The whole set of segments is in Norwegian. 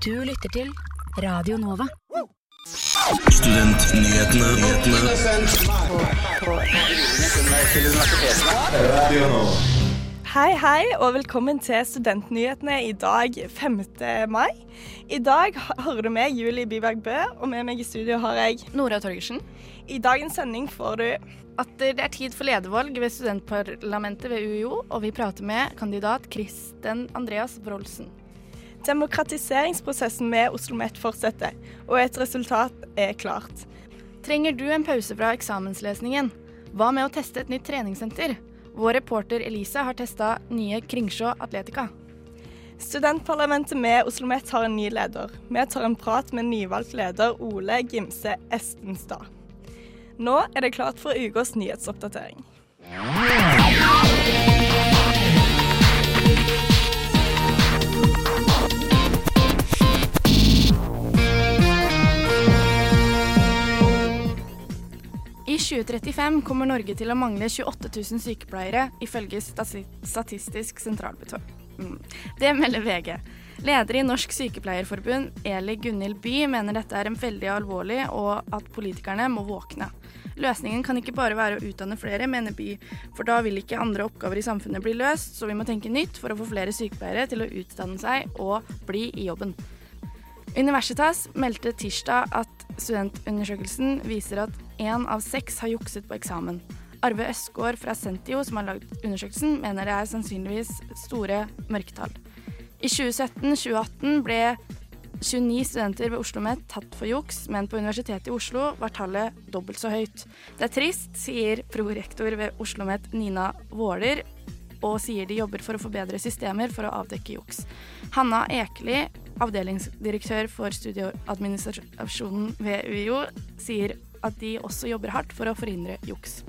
Du lytter til Radio Nova. Studentnyhetene. Hei, hei, og velkommen til Studentnyhetene i dag 5. mai. I dag hører du meg, Julie Biberg Bø, og med meg i studio har jeg Nora Torgersen. I dagens sending får du At det er tid for ledervalg ved studentparlamentet ved UiO, og vi prater med kandidat Kristen Andreas Wroldsen. Demokratiseringsprosessen med Oslo OsloMet fortsetter, og et resultat er klart. Trenger du en pause fra eksamenslesningen? Hva med å teste et nytt treningssenter? Vår reporter Elise har testa nye Kringsjå Atletica. Studentparlamentet med Oslo OsloMet har en ny leder. Vi tar en prat med nyvalgt leder Ole Gimse Estenstad. Nå er det klart for ukas nyhetsoppdatering. 2035 kommer Norge til å mangle 28 000 sykepleiere, ifølge Statistisk sentralbyrå. Mm. Det melder VG. Leder i Norsk Sykepleierforbund, Eli Gunhild By, mener dette er veldig alvorlig, og at politikerne må våkne. Løsningen kan ikke bare være å utdanne flere, mener By, for da vil ikke andre oppgaver i samfunnet bli løst, så vi må tenke nytt for å få flere sykepleiere til å utdanne seg og bli i jobben. Universitas meldte tirsdag at studentundersøkelsen viser at én av seks har jukset på eksamen. Arve Østgaard fra Sentio, som har lagd undersøkelsen, mener det er sannsynligvis store mørketall. I 2017-2018 ble 29 studenter ved Oslo OsloMet tatt for juks, men på Universitetet i Oslo var tallet dobbelt så høyt. Det er trist, sier prorektor ved Oslo OsloMet Nina Våler, og sier de jobber for å forbedre systemer for å avdekke juks. Hanna Ekeli avdelingsdirektør for studieadministrasjonen ved UiO, sier at de også jobber hardt for å forhindre juks.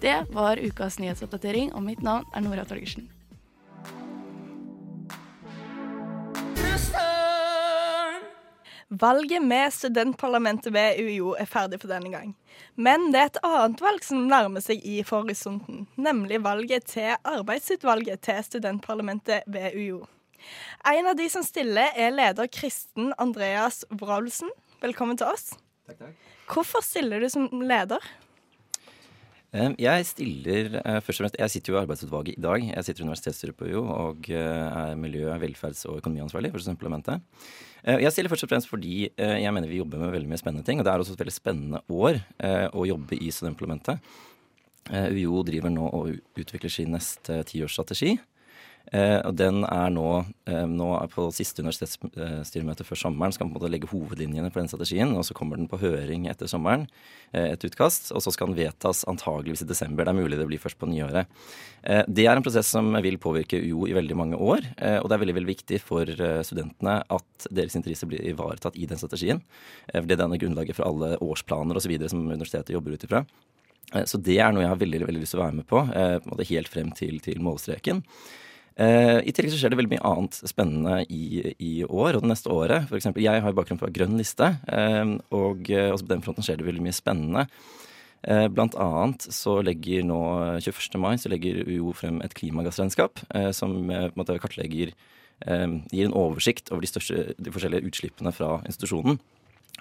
Det var ukas nyhetsoppdatering, og mitt navn er Nora Torgersen. Valget med studentparlamentet ved UiO er ferdig for denne gang. Men det er et annet valg som nærmer seg i horisonten, nemlig valget til arbeidsutvalget til studentparlamentet ved UiO. En av de som stiller, er leder Kristen Andreas Wroldsen. Velkommen til oss. Takk, takk. Hvorfor stiller du som leder? Jeg stiller eh, først og fremst, jeg sitter jo i arbeidsutvalget i dag. Jeg sitter i universitetsstyret på UiO og eh, er miljø-, velferds- og økonomiansvarlig for studentparlamentet. Eh, jeg stiller først og fremst fordi jeg mener vi jobber med veldig mye spennende ting. Og det er også et veldig spennende år å jobbe i studentparlamentet. UiO driver nå og utvikler sin neste tiårsstrategi. Eh, og den er nå, eh, nå er på siste universitetsstyremøte før sommeren skal på en måte legge hovedlinjene på den strategien. Og så kommer den på høring etter sommeren, eh, et utkast. Og så skal den vedtas antageligvis i desember. Det er mulig det blir først på nyåret. Det er en prosess som vil påvirke UiO i veldig mange år. Og det er veldig veldig viktig for studentene at deres interesser blir ivaretatt i den strategien. For det danner grunnlaget for alle årsplaner osv. som universitetet jobber ut ifra. Så det er noe jeg har veldig, veldig lyst til å være med på, helt frem til, til målstreken. Uh, I tillegg så skjer det veldig mye annet spennende i, i år og det neste året. For eksempel, jeg har bakgrunn fra Grønn liste, eh, og uh, også på den fronten skjer det veldig mye spennende. Blant annet så legger nå 21. mai så legger UiO frem et klimagassregnskap som på en måte kartlegger Gir en oversikt over de, største, de forskjellige utslippene fra institusjonen.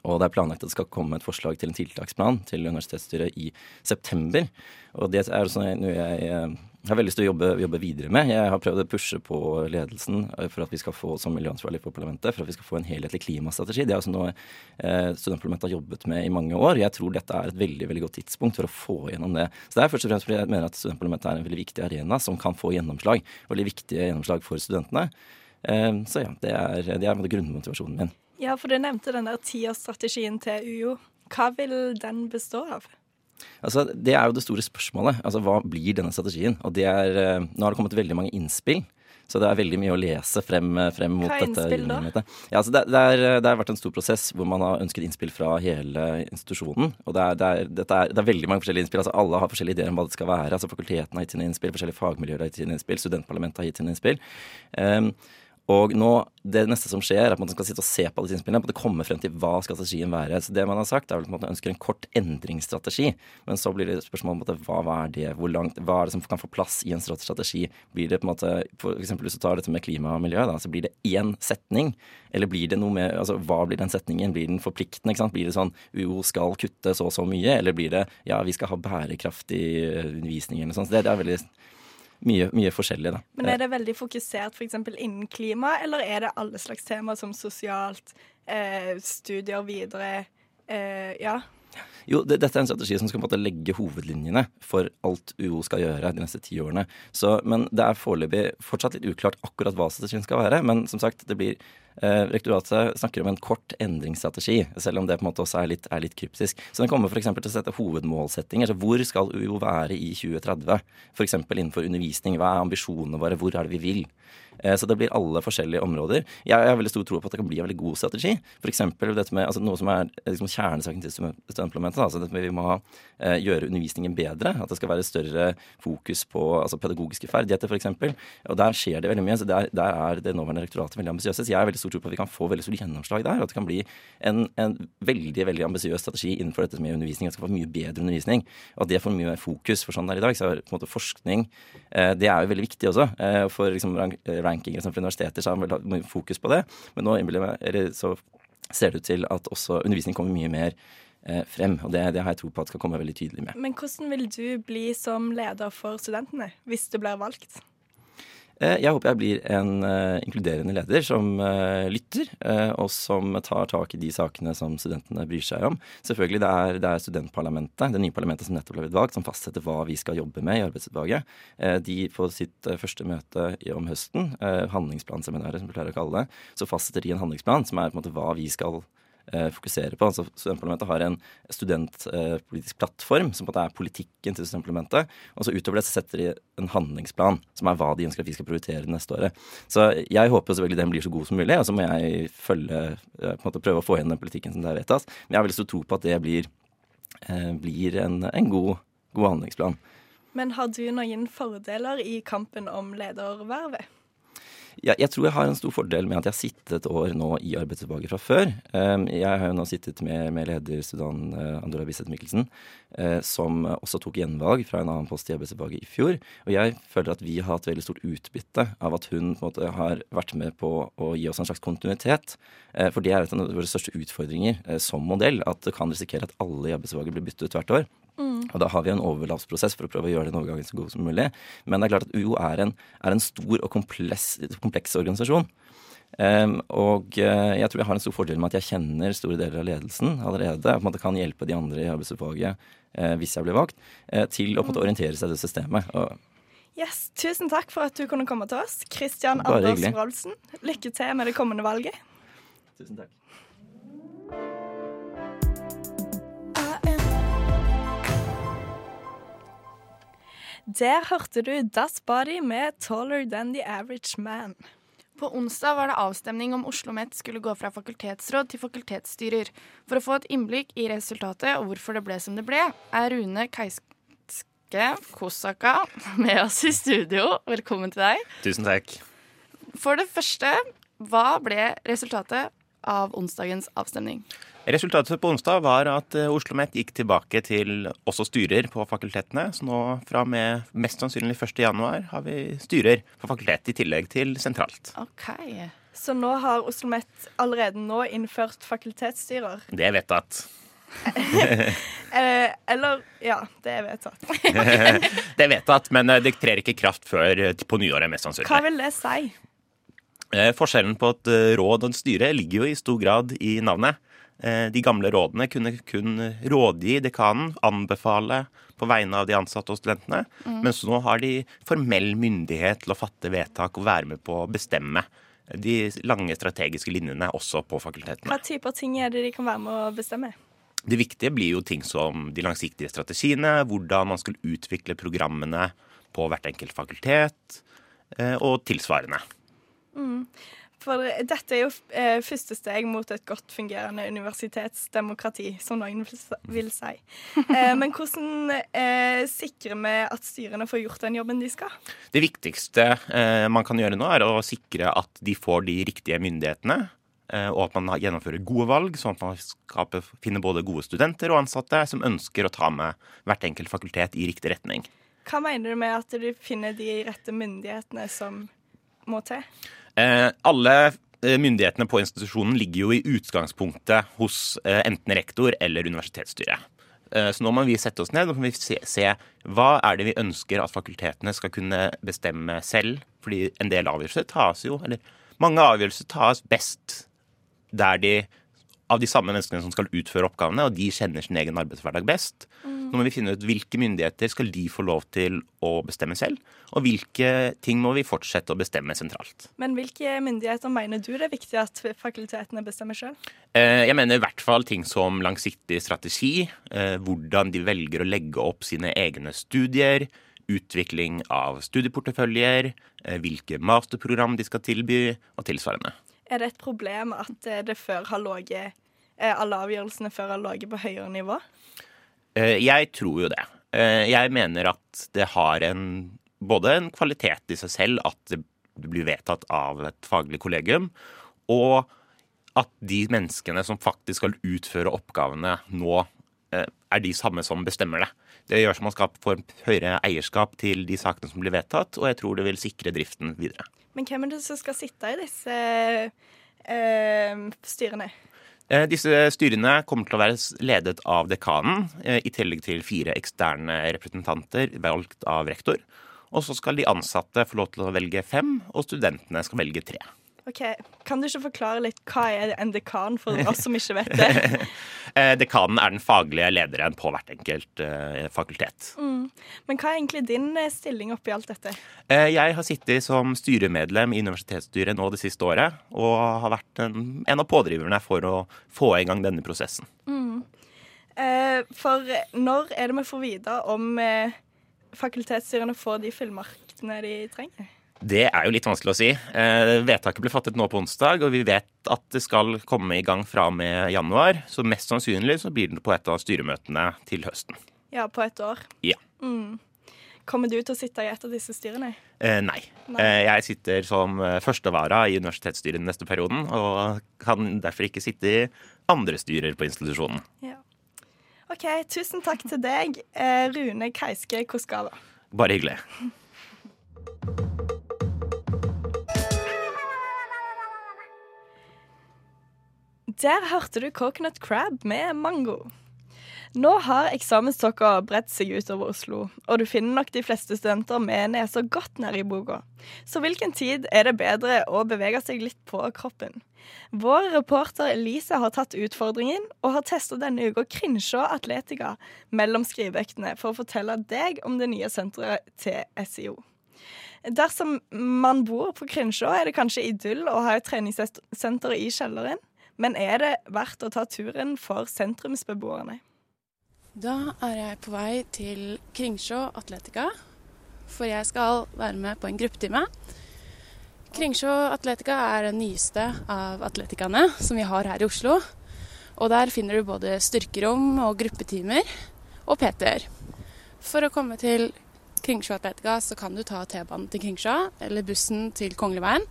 Og det er planlagt at det skal komme et forslag til en tiltaksplan til universitetsstyret i september. Og det er også noe jeg eh, har veldig lyst til å jobbe, jobbe, videre med. Jeg har prøvd å pushe på ledelsen eh, for at vi skal få som miljøansvarlig for parlamentet, for at vi skal få en helhetlig klimastrategi. Det er også noe eh, studentparlamentet har jobbet med i mange år. Jeg tror dette er et veldig veldig godt tidspunkt for å få gjennom det. Så det er først og fremst fordi jeg mener at studentparlamentet er en veldig viktig arena som kan få gjennomslag. Veldig viktige gjennomslag for studentene. Eh, så ja, det er, det er grunnmotivasjonen min. Ja, for du nevnte den der tiårsstrategien til UiO. Hva vil den bestå av? Altså, Det er jo det store spørsmålet. Altså, Hva blir denne strategien? Og det er, eh, Nå har det kommet veldig mange innspill. Så det er veldig mye å lese frem, frem mot Hva er innspill, dette. Da? Ja, altså det, det, er, det, har vært en stor prosess hvor man har ønsket innspill fra hele institusjonen. Og det er, det er, er, det er veldig mange forskjellige innspill. altså Alle har forskjellige ideer om hva det skal være. altså Fakultetene har gitt sine innspill, forskjellige fagmiljøer har gitt sine innspill, studentparlamentet har gitt sine innspill. Um, Og nå, det neste som skjer, er at man skal sitte og se på alle disse innspillene. På det kommer frem til hva skal strategien være. Så det man har sagt, er vel at man ønsker en kort endringsstrategi. Men så blir det spørsmål om hva, hva er det, hvor langt, hva er det som kan få plass i en strategi? Blir det på en måte, for eksempel hvis du tar dette med klima og miljø, da, så blir det én setning. Eller blir det noe med, altså hva blir den setningen? Blir den forpliktende? ikke sant? Blir det sånn UO skal kutte så og så mye? Eller blir det ja, vi skal ha bærekraftig undervisning eller noe sånt? Så det, det er veldig mye, mye forskjellig, da. Men er det veldig fokusert f.eks. innen klima, eller er det alle slags temaer som sosialt, eh, studier videre, eh, ja? Jo, det, dette er en strategi som skal på en måte legge hovedlinjene for alt UO skal gjøre de neste ti årene. Så, men det er foreløpig fortsatt litt uklart akkurat hva strategien skal være. Men som sagt, det blir Rektoratet snakker om en kort endringsstrategi, selv om det på en måte også er litt, er litt kryptisk. Så den kommer f.eks. til å sette hovedmålsettinger. Altså hvor skal UiO være i 2030? F.eks. innenfor undervisning. Hva er ambisjonene våre? Hvor er det vi vil? Eh, så det blir alle forskjellige områder. Jeg har veldig stor tro på at det kan bli en veldig god strategi. F.eks. dette med altså noe som er liksom kjernesaken til studentparlamentet. Altså dette med vi må eh, gjøre undervisningen bedre. At det skal være større fokus på altså pedagogiske ferdigheter, f.eks. Og der skjer det veldig mye. så der, der er det nåværende rektoratet veldig ambisiøse. Stor tro på at vi kan få veldig stor gjennomslag der. Og at det kan bli en, en veldig veldig ambisiøs strategi innenfor dette med undervisning. At det skal få mye bedre undervisning. Og at det får mye mer fokus. For sånn det er i dag, så er på en måte forskning eh, Det er jo veldig viktig også. For liksom rankinger som for universiteter, så har man mye fokus på det. Men nå så ser det ut til at også undervisning kommer mye mer eh, frem. Og det, det, har jeg tro på at skal komme veldig tydelig med. Men hvordan vil du bli som leder for studentene, hvis du blir valgt? Eh, jeg håper jeg blir en uh, inkluderende leder som uh, lytter, og som tar tak i de sakene som studentene bryr seg om. Selvfølgelig det er, det er studentparlamentet, det nye parlamentet som nettopp ble valgt, som fastsetter hva vi skal jobbe med i arbeidsutvalget. de på sitt første møte om høsten, handlingsplanseminaret som vi pleier å kalle det, så fastsetter de en handlingsplan som er på en måte hva vi skal gjøre Eh, fokuserer på. Altså, studentparlamentet har en studentpolitisk plattform som er politikken til studentparlamentet. Og så utover det så setter de en handlingsplan som er hva de ønsker at vi skal prioritere neste året. Så jeg håper jo selvfølgelig den blir så god som mulig, og så må jeg følge, eh, på en måte prøve å få igjen den politikken som der vedtas. Men jeg har veldig stor tro på at det blir, eh, blir en, en god, god handlingsplan. Men har du noen fordeler i kampen om ledervervet? Jeg, jeg, tror jeg har en stor fordel med at jeg har sittet et år nå i arbeidsutvalget fra før. Ehm, jeg har jo nå sittet med, med leder Sudan uh, Andora Biset Mikkelsen, uh, som også tok gjenvalg fra en annen post i arbeidsutvalget i fjor. Og jeg føler at vi har hatt veldig stort utbytte av at hun på en måte har vært med på å gi oss en slags kontinuitet. Uh, for det er et av våre største utfordringer som modell, at det kan risikere at alle i arbeidsutvalget blir byttet hvert år. Mm. Og da har vi en overlappsprosess for å prøve å gjøre den overgangen så god som mulig. Men det er klart at UiO er en, er en stor og kompleks, kompleks organisasjon. Um, og uh, jeg tror jeg har en stor fordel med at jeg kjenner store deler av ledelsen allerede. At man kan hjelpe de andre i arbeidsutvalget uh, hvis jeg blir valgt, uh, til å mm. orientere seg i det systemet. Og, yes, Tusen takk for at du kunne komme til oss. Kristian Anders Wroldsen, lykke til med det kommende valget. Tusen takk. Der hørte du Das Body med 'Taller Than The Average Man'. På onsdag var det avstemning om Oslo OsloMet skulle gå fra fakultetsråd til fakultetsstyrer. For å få et innblikk i resultatet og hvorfor det ble som det ble, er Rune Keiske Kosaka med oss i studio. Velkommen til deg. Tusen takk. For det første, hva ble resultatet av onsdagens avstemning? Resultatet på onsdag var at eh, Oslo OsloMet gikk tilbake til også styrer på fakultetene. Så nå fra og med mest sannsynlig 1.1 har vi styrer på fakultet i tillegg til sentralt. Ok. Så nå har Oslo OsloMet allerede nå innført fakultetsstyrer? Det er vedtatt. Eh, eller Ja, det er vedtatt. det er vedtatt, men eh, det trer ikke kraft før på nyåret, mest sannsynlig. Hva vil det si? Forskjellen på et råd og et styre ligger jo i stor grad i navnet. Eh, de gamle rådene kunne kun rådgi dekanen, anbefale på vegne av de ansatte og studentene. Mm. Mens nå har de formell myndighet til å fatte vedtak og være med på å bestemme de lange strategiske linjene også på fakultetene. Hva typer ting er det de kan være med å bestemme? Det viktige blir jo ting som de langsiktige strategiene, hvordan man skal utvikle programmene på hvert enkelt fakultet, eh, og tilsvarende. Mm. For dette er jo eh, første steg mot et godt fungerende universitetsdemokrati, som noen vil si. Eh, men hvordan eh, sikrer vi at styrene får gjort den jobben de skal? Det viktigste eh, man kan gjøre nå, er å sikre at de får de riktige myndighetene. eh, Og at man gjennomfører gode valg, sånn at man skaper, finner både gode studenter og ansatte som ønsker å ta med hvert enkelt fakultet i riktig retning. Hva mener du med at du finner de rette myndighetene som må til? Eh, alle eh, myndighetene på institusjonen ligger jo i utgangspunktet hos eh, enten rektor eller universitetsstyret. Eh, så nå må vi sette oss ned og se, se hva er det vi ønsker at fakultetene skal kunne bestemme selv. Fordi en del avgjørelser tas jo, eller mange avgjørelser tas best der de av de samme menneskene som skal utføre oppgavene, og de kjenner sin egen arbeidshverdag best. Nå må vi finne ut hvilke myndigheter skal de få lov til å bestemme selv, og hvilke ting må vi fortsette å bestemme sentralt. Men hvilke myndigheter mener du det er viktig at fakultetene bestemmer sjøl? Eh, Jeg mener i hvert fall ting som langsiktig strategi, eh, hvordan de velger å legge opp sine egne studier, utvikling av studieporteføljer, eh, hvilke masterprogram de skal tilby, og tilsvarende. Er det et problem at det før har ligget alle avgjørelsene før har ligget på høyere nivå? Eh, Jeg tror jo det. Eh, Jeg mener at det har en, både en kvalitet i seg selv at det blir vedtatt av et faglig kollegium, og at de menneskene som faktisk skal utføre oppgavene nå, eh, er de samme som bestemmer det. Det gjør som man skal få høyere eierskap til de sakene som blir vedtatt, og jeg tror det vil sikre driften videre. Men hvem er det som skal sitte i disse øh, styrene? Eh, Disse styrene kommer til å være ledet av dekanen, eh, i tillegg til fire eksterne representanter valgt av rektor. Og så skal de ansatte få lov til å velge fem, og studentene skal velge tre. Ok, Kan du ikke forklare litt hva er en dekan for oss som ikke vet det? Eh, Dekanen er den faglige lederen på hvert enkelt eh, fakultet. Men hva er egentlig din eh, stilling oppi alt dette? Jeg har sittet som styremedlem i universitetsstyret nå det siste året, og har vært en, en av pådriverne for å få i gang denne prosessen. Eh, for når er det vi får vite om fakultetsstyrene får de fullmaktene de trenger? Det er jo litt vanskelig å si. Eh, vedtaket ble fattet nå på onsdag, og vi vet at det skal komme i gang fra og med januar. Så mest sannsynlig så blir det på et av styremøtene til høsten. Ja, på et år. Ja. Mm. Kommer du til å sitte i et av disse styrene? Eh, nei. Nei. Eh, jeg sitter som eh, førstevara i universitetsstyret den neste perioden, og kan derfor ikke sitte i andre styrer på institusjonen. Ja. OK, tusen takk til deg, Rune Keiske Koskava. Bare hyggelig. Der hørte du Coconut Crab med mango. Nå har eksamenstokka bredt seg utover Oslo, og du finner nok de fleste studenter med nesa godt ned i boka. Så hvilken tid er det bedre å bevege seg litt på kroppen? Vår reporter Elise har tatt utfordringen og har testa denne uka Krinsjå Atletica mellom skriveøktene for å fortelle deg om det nye senteret til SIO. Dersom man bor på Krinsjå, er det kanskje idyll å ha et treningssenter i kjelleren. Men er det verdt å ta turen for sentrumsbeboerne? Da er jeg på vei til Kringsjå Atletica, for jeg skal være med på en gruppetime. Kringsjå Atletica er den nyeste av atleticaene som vi har her i Oslo. Og der finner du både styrkerom og gruppetimer og PT-er. For å komme til Kringsjå Atletica så kan du ta T-banen til Kringsjå eller bussen til Kongeligveien.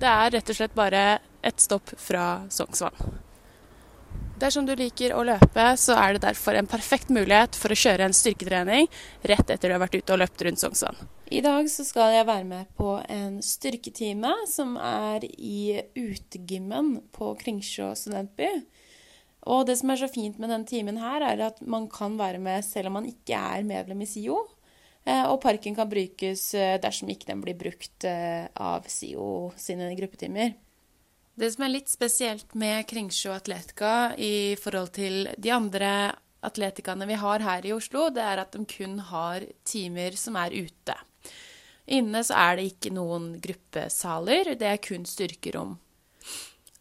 Det er rett og slett bare ett stopp fra Sognsvann. Dersom du liker å løpe, så er det derfor en perfekt mulighet for å kjøre en styrketrening rett etter du har vært ute og løpt rundt Sognsvann. I dag så skal jeg være med på en styrketime som er i utegymmen på Kringsjå studentby. Og det som er så fint med denne timen her, er at man kan være med selv om man ikke er medlem i SIO. Eh, Og parken kan brukes eh, dersom ikke den blir brukt eh, av SIO sine gruppetimer. Det som er litt spesielt med Kringsjå Atletica i forhold til de andre atletikerne vi har her i Oslo, det er at de kun har timer som er ute. Inne så er det ikke noen gruppesaler, det er kun styrkerom.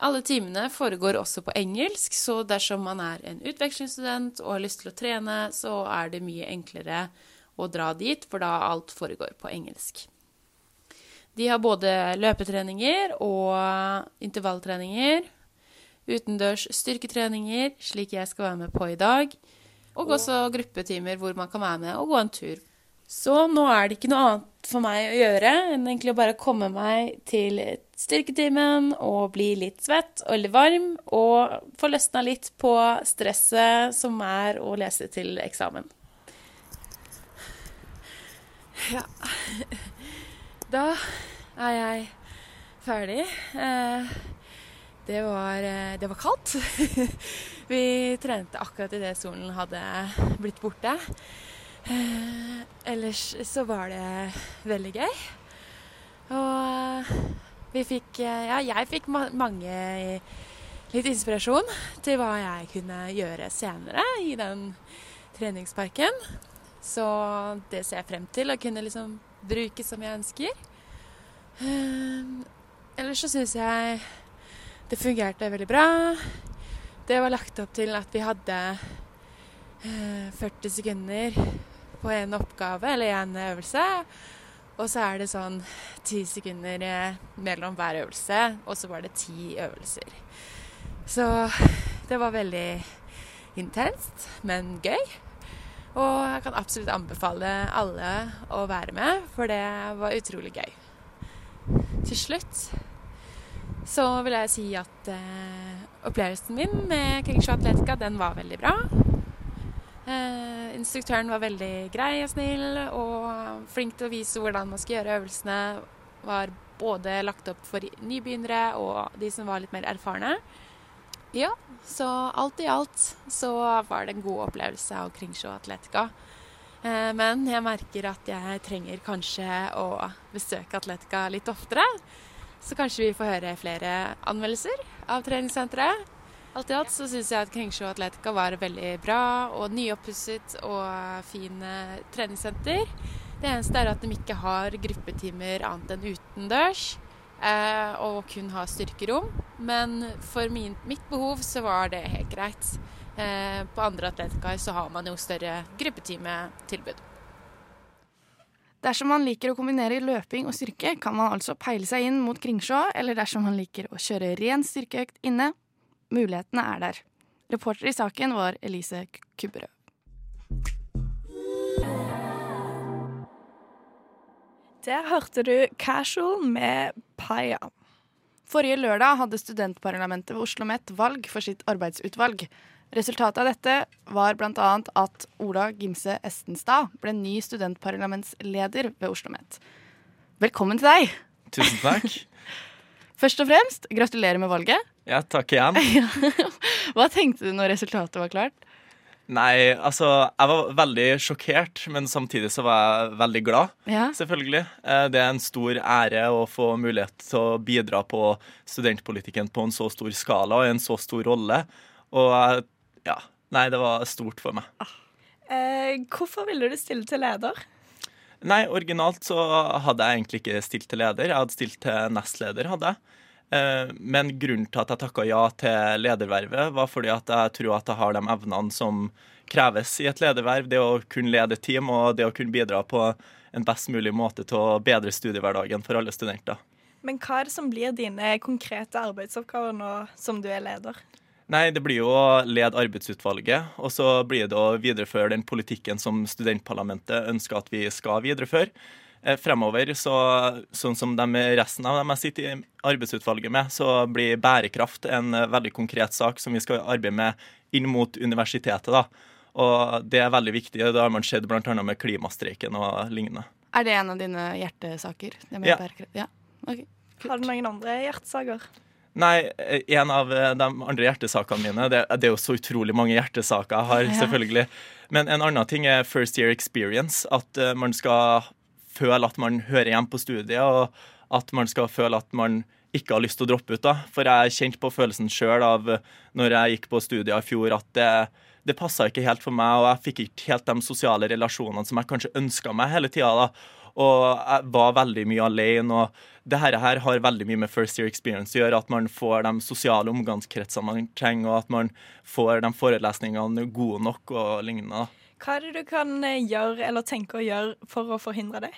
Alle timene foregår også på engelsk, så dersom man er en utvekslingsstudent og har lyst til å trene, så er det mye enklere å dra dit, for da alt foregår på engelsk. De har både løpetreninger og intervalltreninger. Utendørs styrketreninger, slik jeg skal være med på i dag. Og også gruppetimer hvor man kan være med og gå en tur. Så nå er det ikke noe annet for meg å gjøre enn egentlig å bare komme meg til styrketimen og bli litt svett og litt varm og få løsna litt på stresset som er å lese til eksamen. Ja Da er jeg ferdig. Eh, det var, eh, det var kaldt. Vi trente akkurat idet solen hadde blitt borte. Eh, ellers så var det veldig gøy. Og vi fikk Ja, jeg fikk mange litt inspirasjon til hva jeg kunne gjøre senere i den treningsparken. Så det ser jeg frem til å kunne liksom bruke som jeg ønsker. Uh, ellers så syns jeg det fungerte veldig bra. Det var lagt opp til at vi hadde uh, 40 sekunder på en oppgave eller en øvelse. Og så er det sånn ti sekunder eh, mellom hver øvelse, og så var det ti øvelser. Så det var veldig intenst, men gøy. Og jeg kan absolutt anbefale alle å være med, for det var utrolig gøy. Til slutt så vil jeg si at eh, opplevelsen min med Kringsjå Atletica, den var veldig bra. Eh, instruktøren var veldig grei og snill og flink til å vise hvordan man skal gjøre øvelsene. Var både lagt opp for nybegynnere og de som var litt mer erfarne. Ja, så alt i alt så var det en god opplevelse av Kringsjå Atletica. Eh, men jeg merker at jeg trenger kanskje å besøke Atletica litt oftere. Så kanskje vi får høre flere anmeldelser av treningssenteret. Alt i alt så syns jeg at Kringsjå Atletica var veldig bra og nyoppusset og fin treningssenter. Det eneste er at de ikke har gruppetimer annet enn utendørs. Eh, og kun ha styrkerom. Men for min, mitt behov så var det helt greit. Eh, på andre atleticaer så har man jo større gruppetimetilbud. Dersom man liker å kombinere løping og styrke, kan man altså peile seg inn mot Kringsjå, eller dersom man liker å kjøre ren styrkeøkt inne, Mulighetene er der. Reporter i saken var Elise Kubberød. Der hørte du 'Casual' med Paya. Forrige lørdag hadde studentparlamentet ved Oslo OsloMet valg for sitt arbeidsutvalg. Resultatet av dette var bl.a. at Ola Gimse Estenstad ble ny studentparlamentsleder ved Oslo OsloMet. Velkommen til deg! Tusen takk. Først og fremst, gratulerer med valget. Ja, takk igjen. Hva tenkte du når resultatet var klart? Nei, altså Jeg var veldig sjokkert, men samtidig så var jeg veldig glad. Ja. Selvfølgelig. Eh, det er en stor ære å få mulighet til å bidra på studentpolitikken på en så stor skala og i en så stor rolle. Og ja. Nei, det var stort for meg. Ah. Eh, hvorfor ville du stille til leder? Nei, originalt så hadde jeg egentlig ikke stilt til leder. Jeg hadde stilt til nestleder, hadde jeg. Eh, men grunnen til at jeg takka ja til ledervervet, var fordi at jeg tror at jeg har de evnene som kreves i et lederverv. Det å kunne lede team og det å kunne bidra på en best mulig måte til å bedre studiehverdagen for alle studenter. Men hva er det som blir dine konkrete arbeidsoppgaver nå som du er leder? Nei, Det blir jo å lede arbeidsutvalget, og så blir det å videreføre den politikken som studentparlamentet ønsker at vi skal videreføre. Eh, fremover, så, sånn som de, resten av dem jeg sitter i arbeidsutvalget med, så blir bærekraft en eh, veldig konkret sak som vi skal arbeide med inn mot universitetet. da. Og det er veldig viktig. Det har man sett bl.a. med klimastreiken og lignende. Er det en av dine hjertesaker? ja. ja. Okay. Har du noen andre hjertesaker? Nei, en av eh, de andre hjertesakene mine Det, det er jo så utrolig mange hjertesaker jeg har, selvfølgelig. Men en annen ting er first year experience. At man skal føle at man hører hjemme på studiet, og at man skal føle at man ikke har lyst til å droppe ut. da. For jeg kjente på følelsen sjøl av når jeg gikk på studiet i fjor, at det, det passa ikke helt for meg, og jeg fikk ikke helt de sosiale relasjonene som jeg kanskje ønska meg hele tida. Og jeg var veldig mye alene. og det her har veldig mye med first year experience å gjøre. At man får de sosiale omgangskretsene man trenger, og at man får de forelesningene gode nok og lignende. Hva er det du kan gjøre eller tenke å gjøre for å forhindre det?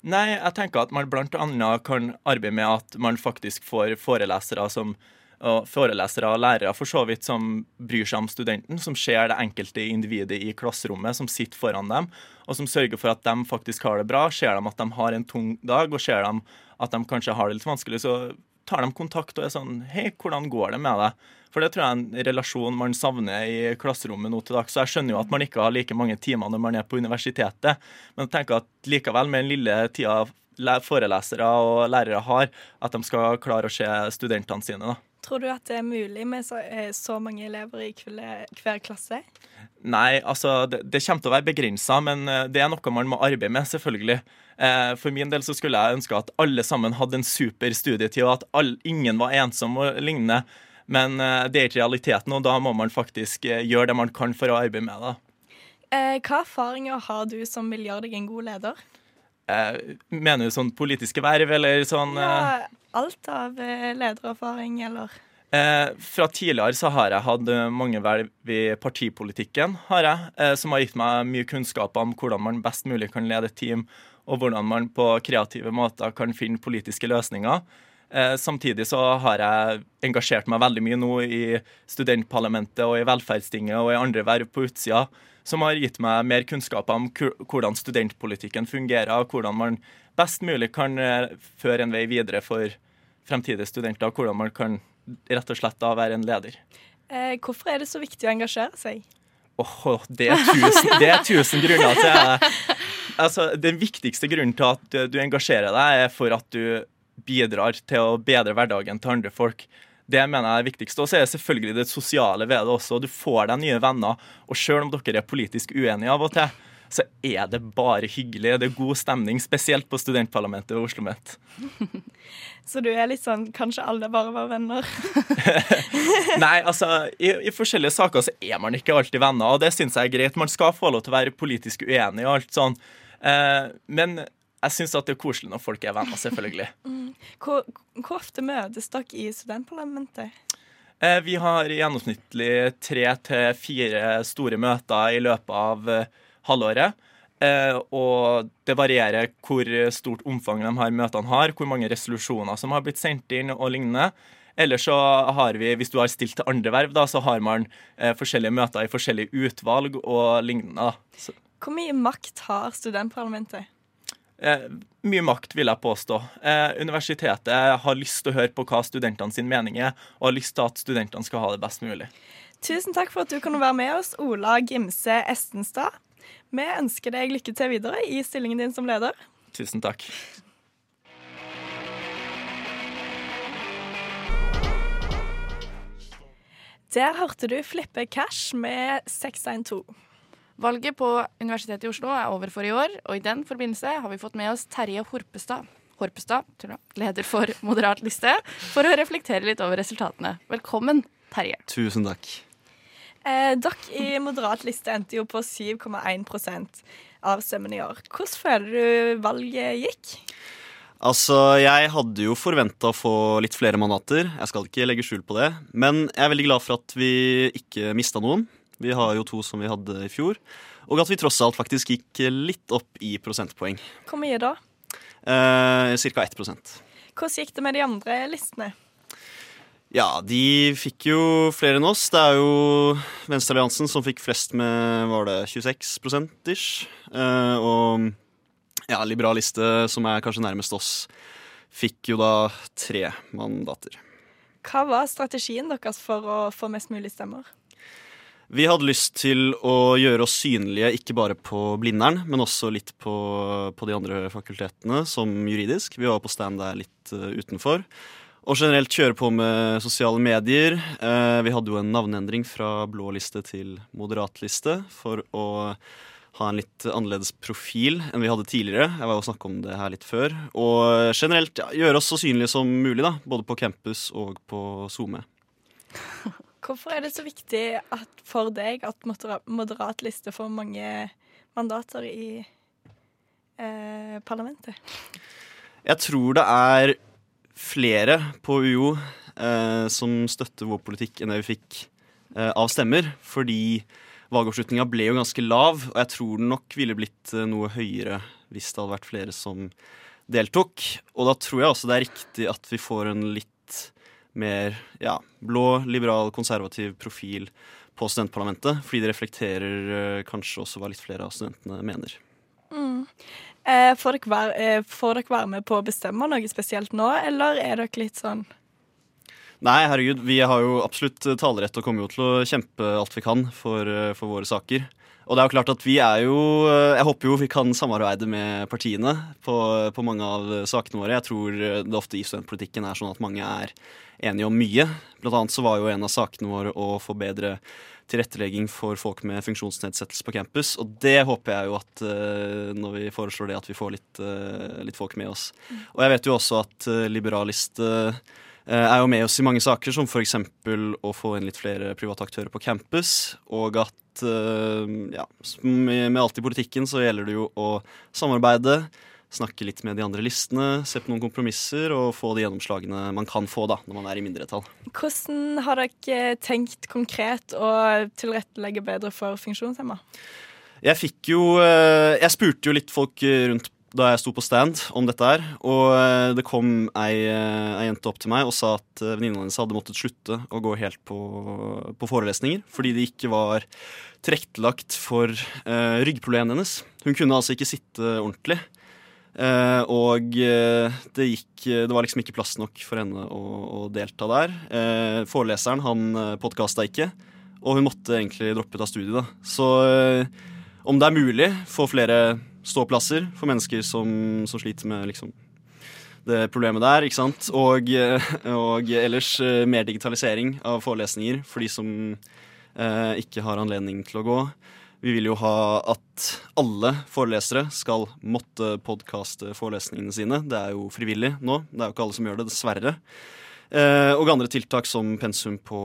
Nei, jeg tenker at man annet kan arbeide med at man faktisk får forelesere som og forelesere og lærere for så vidt som bryr seg om studenten, som ser det enkelte individet i klasserommet, som sitter foran dem, og som sørger for at de faktisk har det bra. Ser de at de har en tung dag, og ser de at de kanskje har det litt vanskelig, så tar de kontakt og er sånn Hei, hvordan går det med deg? For det tror jeg er en relasjon man savner i klasserommet nå til dags. Så jeg skjønner jo at man ikke har like mange timer når man er på universitetet, men jeg tenker at likevel, med den lille tida forelesere og lærere har, at de skal klare å se studentene sine. da. Tror du at det er mulig med så, eh, så mange elever i hver, hver klasse? Nei, altså det, det, kommer til å være begrensa, men eh, det er noe man må arbeide med, selvfølgelig. Eh, for min del så skulle jeg ønske at alle sammen hadde en super studietid, og at all, ingen var ensom og lignende. Men det er ikke realiteten, og da må man faktisk gjøre det man kan for å arbeide med det. Hva erfaringer har du som vil gjøre deg en god leder? mener du sånn politiske verv, eller sånn Ja, alt av eh, ledererfaring, eller? Eh, fra tidligere så har jeg hatt eh, mange verv i partipolitikken, har jeg, eh, som har gitt meg mye kunnskap om hvordan man best mulig kan lede et team, og hvordan man på kreative måter kan finne politiske løsninger. Eh, samtidig så har jeg engasjert meg veldig mye nå i studentparlamentet og i velferdstinget og i andre verv på utsida, som har gitt meg mer kunnskap om hvordan studentpolitikken fungerer, og hvordan man best mulig kan eh, føre en vei videre for fremtidige studenter. Hvordan man kan rett og slett da være en leder. Eh, hvorfor er det så viktig å engasjere seg? Oh, det, er tusen, det er tusen grunner til det. Altså, den viktigste grunnen til at du engasjerer deg, er for at du bidrar til å bedre hverdagen til andre folk. Det mener jeg er viktigst. Og så er det selvfølgelig det sosiale ved det også. Du får deg nye venner. Og selv om dere er politisk uenige av og til, så er det bare hyggelig. Det er god stemning, spesielt på studentparlamentet ved Oslo Met. Så du er litt sånn kanskje alle bare var venner? Nei, altså i, i, forskjellige saker så er man ikke alltid venner, og det syns jeg er greit. Man skal få lov til å være politisk uenig og alt sånn. Eh, men jeg syns det er koselig når folk er venner, selvfølgelig. Mm. Hvor, hvor, ofte møtes dere i studentparlamentet? Eh, vi har gjennomsnittlig tre til fire store møter i løpet av eh, halvåret. Eh, og det varierer hvor stort omfang de her møtene har, hvor mange resolusjoner som har blitt sendt inn og lignende. Eller så har vi, hvis du har stilt til andre verv, da, så har man eh, forskjellige møter i forskjellige utvalg og lignende. Så. Hvor mye makt har studentparlamentet? Eh, mye makt, vil jeg påstå. Eh, universitetet har lyst til å høre på hva studentene sin mening er, og har lyst til at studentene skal ha det best mulig. Tusen takk for at du kunne være med oss, Ola Gimse Estenstad. Vi ønsker deg lykke til videre i stillingen din som leder. Tusen takk. Der hørte du Flippe Cash med 612. Valget på Universitetet i Oslo er over for i år, og i den forbindelse har vi fått med oss Terje Horpestad, Horpestad leder for Moderat liste, for å reflektere litt over resultatene. Velkommen, Terje. Tusen takk. Eh, dere i Moderat liste endte jo på 7,1% av stemmene i år. Hvordan føler du valget gikk? Altså, Jeg hadde jo forventa å få litt flere mandater. Jeg skal ikke legge skjul på det. Men jeg er veldig glad for at vi ikke mista noen. Vi har jo to som vi hadde i fjor. Og at vi tross alt faktisk gikk litt opp i prosentpoeng. Hvor mye da? Eh, Ca. 1 Hvordan gikk det med de andre listene? Ja, de fikk jo flere enn oss. Det er jo Venstrealliansen som fikk flest med var det 26 ish. Eh, og ja, Liberaliste, som er kanskje nærmest oss, fikk jo da tre mandater. Hva var strategien deres for å få mest mulig stemmer? Vi hadde lyst til å gjøre oss synlige ikke bare på Blindern, men også litt på, på de andre fakultetene, som juridisk. Vi var på stand der litt uh, utenfor. Og generelt kjøre på med sosiale medier. Eh, vi hadde jo en navneendring fra blå liste til moderat liste for å ha en litt annerledes profil enn vi hadde tidligere. Jeg var jo snakka om det her litt før. Og generelt ja, gjøre oss så synlige som mulig, da, både på campus og på SoMe. Hvorfor er det så viktig for deg at moderat liste får mange mandater i eh, parlamentet? Jeg tror det er flere på UiO eh, som støtter vår politikk enn det vi fikk eh, av stemmer. Fordi valgoppslutninga ble jo ganske lav, og jeg tror den nok ville blitt eh, noe høyere hvis det hadde vært flere som deltok. Og da tror jeg også det er riktig at vi får en litt mer ja, blå, liberal, konservativ profil på studentparlamentet. Fordi det reflekterer eh, kanskje også hva litt flere av studentene mener. Mm. Eh, får, dere være, eh, får dere være med på å bestemme noe spesielt nå, eller er dere litt sånn Nei, herregud, vi har jo absolutt talerett og kommer jo til å kjempe alt vi kan for, eh, for våre saker. Og det er jo klart at vi er jo eh, Jeg håper jo vi kan samarbeide med partiene på, på mange av sakene våre. Jeg tror det ofte i studentpolitikken er sånn at mange er enige om mye. Blant annet så var jo en av sakene våre å få bedre tilrettelegging for folk med funksjonsnedsettelse på campus. Og det håper jeg jo at uh, når vi foreslår det, at vi får litt, litt folk med oss. Og jeg vet jo også at Liberaliste er jo med oss i mange saker, som f.eks. å få inn litt flere private aktører på campus, og at ja, med, med alt i politikken så gjelder det jo å samarbeide snakke litt med de andre listene, se på noen kompromisser og få de gjennomslagene man kan få da, når man er i mindretall. Hvordan har dere tenkt konkret å tilrettelegge bedre for funksjonshemma? Jeg fikk jo eh, Jeg spurte jo litt folk rundt da jeg sto på stand om dette her. Og eh, det kom ei, eh, ei jente opp til meg og sa at venninna hennes hadde måttet slutte å gå helt på, på forelesninger fordi det ikke var tilrettelagt for uh, ryggproblemene hennes. Hun kunne altså ikke sitte ordentlig. Uh, og det gikk Det var liksom ikke plass nok for henne å, å delta der. Uh, foreleseren han podkasta ikke, og hun måtte egentlig droppe ut av studiet. da. Så om det er mulig, få flere ståplasser for mennesker som, som sliter med liksom det problemet der, ikke sant. Og, og ellers mer digitalisering av forelesninger for de som ikke har anledning til å gå. Vi vil jo ha at alle forelesere skal måtte podkaste forelesningene sine. Det er jo frivillig nå. Det er jo ikke alle som gjør det, dessverre. Eh, og andre tiltak som pensum på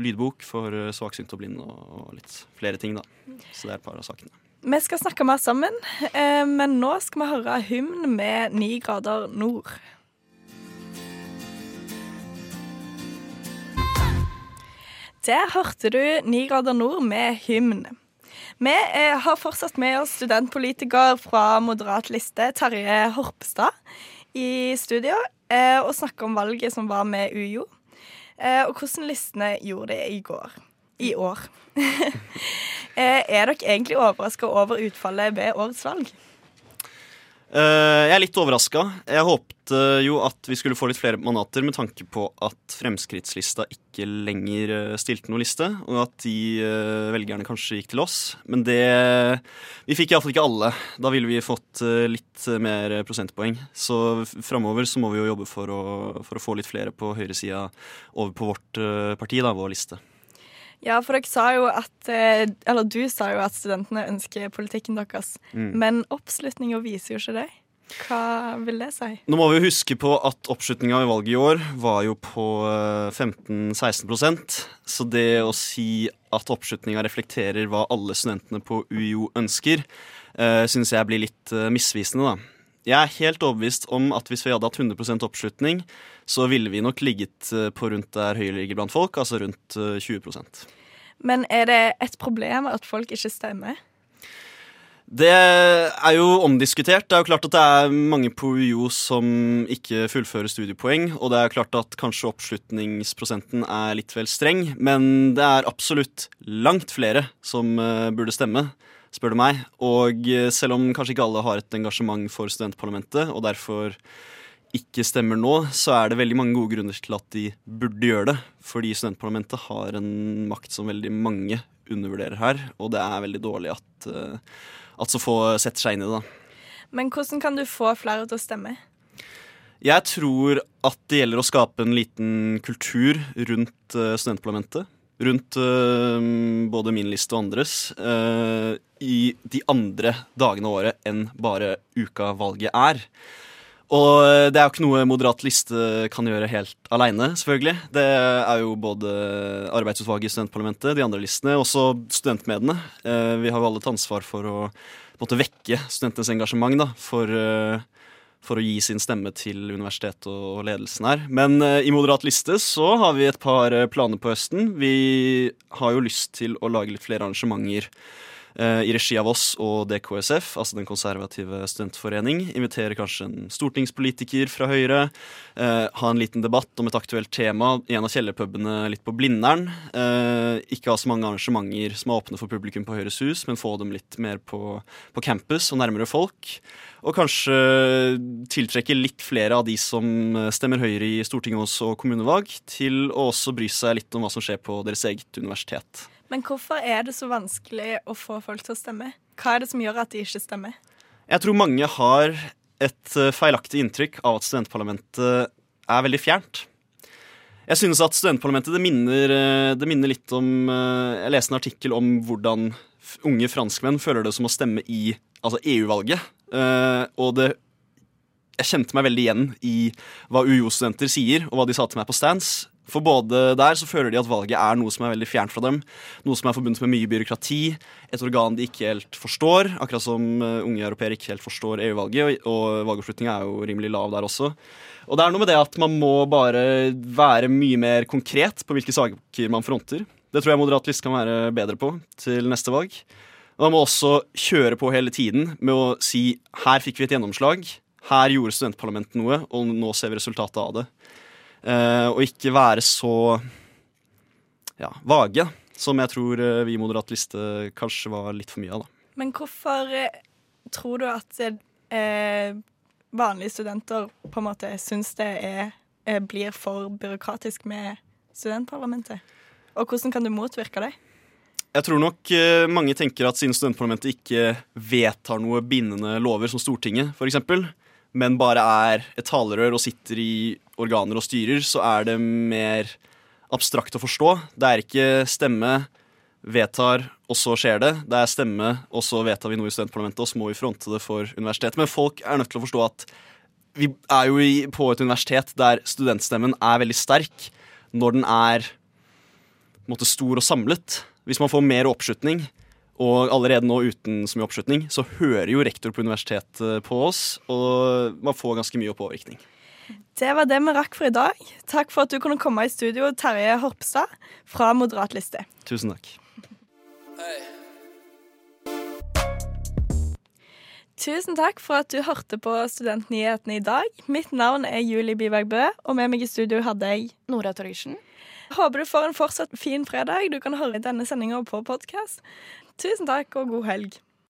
lydbok for svaksynte og blinde og litt flere ting, da. Så det er et par av sakene. Vi skal snakke mer sammen, eh, men nå skal vi høre hymn med Ni grader nord. Der hørte du Ni grader nord med hymn. Vi eh, har fortsatt med oss studentpolitiker fra Moderat liste, Terje Horpestad, i studio eh, og snakker om valget som var med UiO, og hvordan listene gjorde det i går. I år. er dere egentlig overraska over utfallet ved årets valg? Uh, jeg er litt overraska. Jeg håpte jo at vi skulle få litt flere mandater med tanke på at Fremskrittslista ikke lenger uh, stilte noen liste, og at de velgerne kanskje gikk til oss. Men det Vi fikk iallfall ikke alle. Da ville vi fått litt mer prosentpoeng. Så framover så må vi jo jobbe for å, for å få litt flere på høyresida over på vårt parti, da, vår liste. Ja, for dere sa jo at eh, Eller du sa jo at studentene ønsker politikken deres. Mm. Men oppslutninga viser jo ikke det. Hva vil det si? Nå må vi huske på at oppslutninga i valget i år var jo på 15-16 eh, Så det å si at oppslutninga reflekterer hva alle studentene på UiO ønsker, eh, syns jeg blir litt misvisende, da. Jeg er helt overbevist om at hvis vi hadde hatt 100% oppslutning, så ville vi nok ligget eh, på rundt der Høyre ligger blant folk, altså rundt 20 eh, Men er det et problem at folk ikke stemmer? Det er jo omdiskutert. Det er jo klart at det er mange på UiO som ikke fullfører studiepoeng, og det er klart at kanskje oppslutningsprosenten er litt vel streng, men det er absolutt langt flere som eh, burde stemme spør du meg. Og eh, selv om kanskje ikke alle har et engasjement for studentparlamentet, og derfor ikke stemmer nå, så er det veldig mange gode grunner til at de burde gjøre det. Fordi studentparlamentet har en makt som veldig mange undervurderer her, og det er veldig dårlig at, eh, at så få setter seg inn i det. Men hvordan kan du få flere til å stemme? Jeg tror at det gjelder å skape en liten kultur rundt eh, studentparlamentet rundt uh, både min liste og andres uh, i de andre dagene av året enn bare uka valget er. Og det er jo ikke noe moderat liste kan gjøre helt aleine, selvfølgelig. Det er jo både arbeidsutvalget i studentparlamentet, de andre listene, også studentmediene. Uh, vi har jo alle et ansvar for å måtte vekke studentenes engasjement da, for for å gi sin stemme til universitetet og ledelsen her. Men uh, i Moderat liste så har vi et par uh, planer på høsten. Vi har jo lyst til å lage litt flere arrangementer eh, i regi av oss og DKSF, altså Den konservative studentforening. Invitere kanskje en stortingspolitiker fra Høyre. Eh, ha en liten debatt om et aktuelt tema i en av kjellerpubene litt på Blindern. Eh, ikke ha så mange arrangementer som er åpne for publikum på Høyres hus, men få dem litt mer på, på campus og nærmere folk. Og kanskje tiltrekke litt flere av de som stemmer Høyre i Stortinget og kommunevalg, til å også bry seg litt om hva som skjer på deres eget universitet. Men hvorfor er det så vanskelig å få folk til å stemme? Hva er det som gjør at de ikke stemmer? Jeg tror mange har et eh, feilaktig inntrykk av at studentparlamentet er veldig fjernt. Jeg synes at studentparlamentet det minner, eh, det minner litt om eh, Jeg leste en artikkel om hvordan unge franskmenn føler det som å stemme i altså EU-valget. Og det jeg kjente meg veldig igjen i hva UiO-studenter sier, og hva de sa til meg på stands. For både der så føler de at valget er noe som er veldig fjernt fra dem. Noe som er forbundet med mye byråkrati. Et organ de ikke helt forstår. Akkurat som uh, unge europeere ikke helt forstår EU-valget. Og valgoppslutninga er jo rimelig lav der også. Og det er noe med det at man må bare være mye mer konkret på hvilke saker man fronter. Det tror jeg Moderat Liste kan være bedre på til neste valg. Og man må også kjøre på hele tiden med å si her fikk vi et gjennomslag. Her gjorde studentparlamentet noe, og nå ser vi resultatet av det. Uh, og ikke være så ja, vage, som jeg tror uh, vi i Moderat Liste kanskje var litt for mye av. da. Men hvorfor uh, tror du at vanlige studenter på en måte syns det er, blir for byråkratisk med studentparlamentet? Og hvordan kan du motvirke det? Jeg tror nok mange tenker at siden studentparlamentet ikke vedtar noe bindende lover som Stortinget, f.eks., men bare er et talerør og sitter i organer og styrer, så er det mer abstrakt å forstå. Det er ikke stemme, vedtar, og så skjer det. Det er stemme, og så vedtar vi noe i studentparlamentet, og så må vi fronte det for universitetet. Men folk er nødt til å forstå at vi er jo på et universitet der studentstemmen er veldig sterk når den er måte, stor og samlet. Hvis man får mer oppslutning, og allerede nå uten så mye oppslutning, så hører jo rektor på universitetet på oss, og man får ganske mye påvirkning. Det var det vi rakk for i dag. Takk for at du kunne komme i studio, Terje Horpstad fra Moderat liste. Tusen takk. Tusen takk for at du hørte på Studentnyhetene i dag. Mitt navn er Julie Biberg Bø, og med meg i studio hadde jeg Nora Torgersen. Håper du får en fortsatt fin fredag. Du kan høre denne sendinga på podkast. Tusen takk og god helg.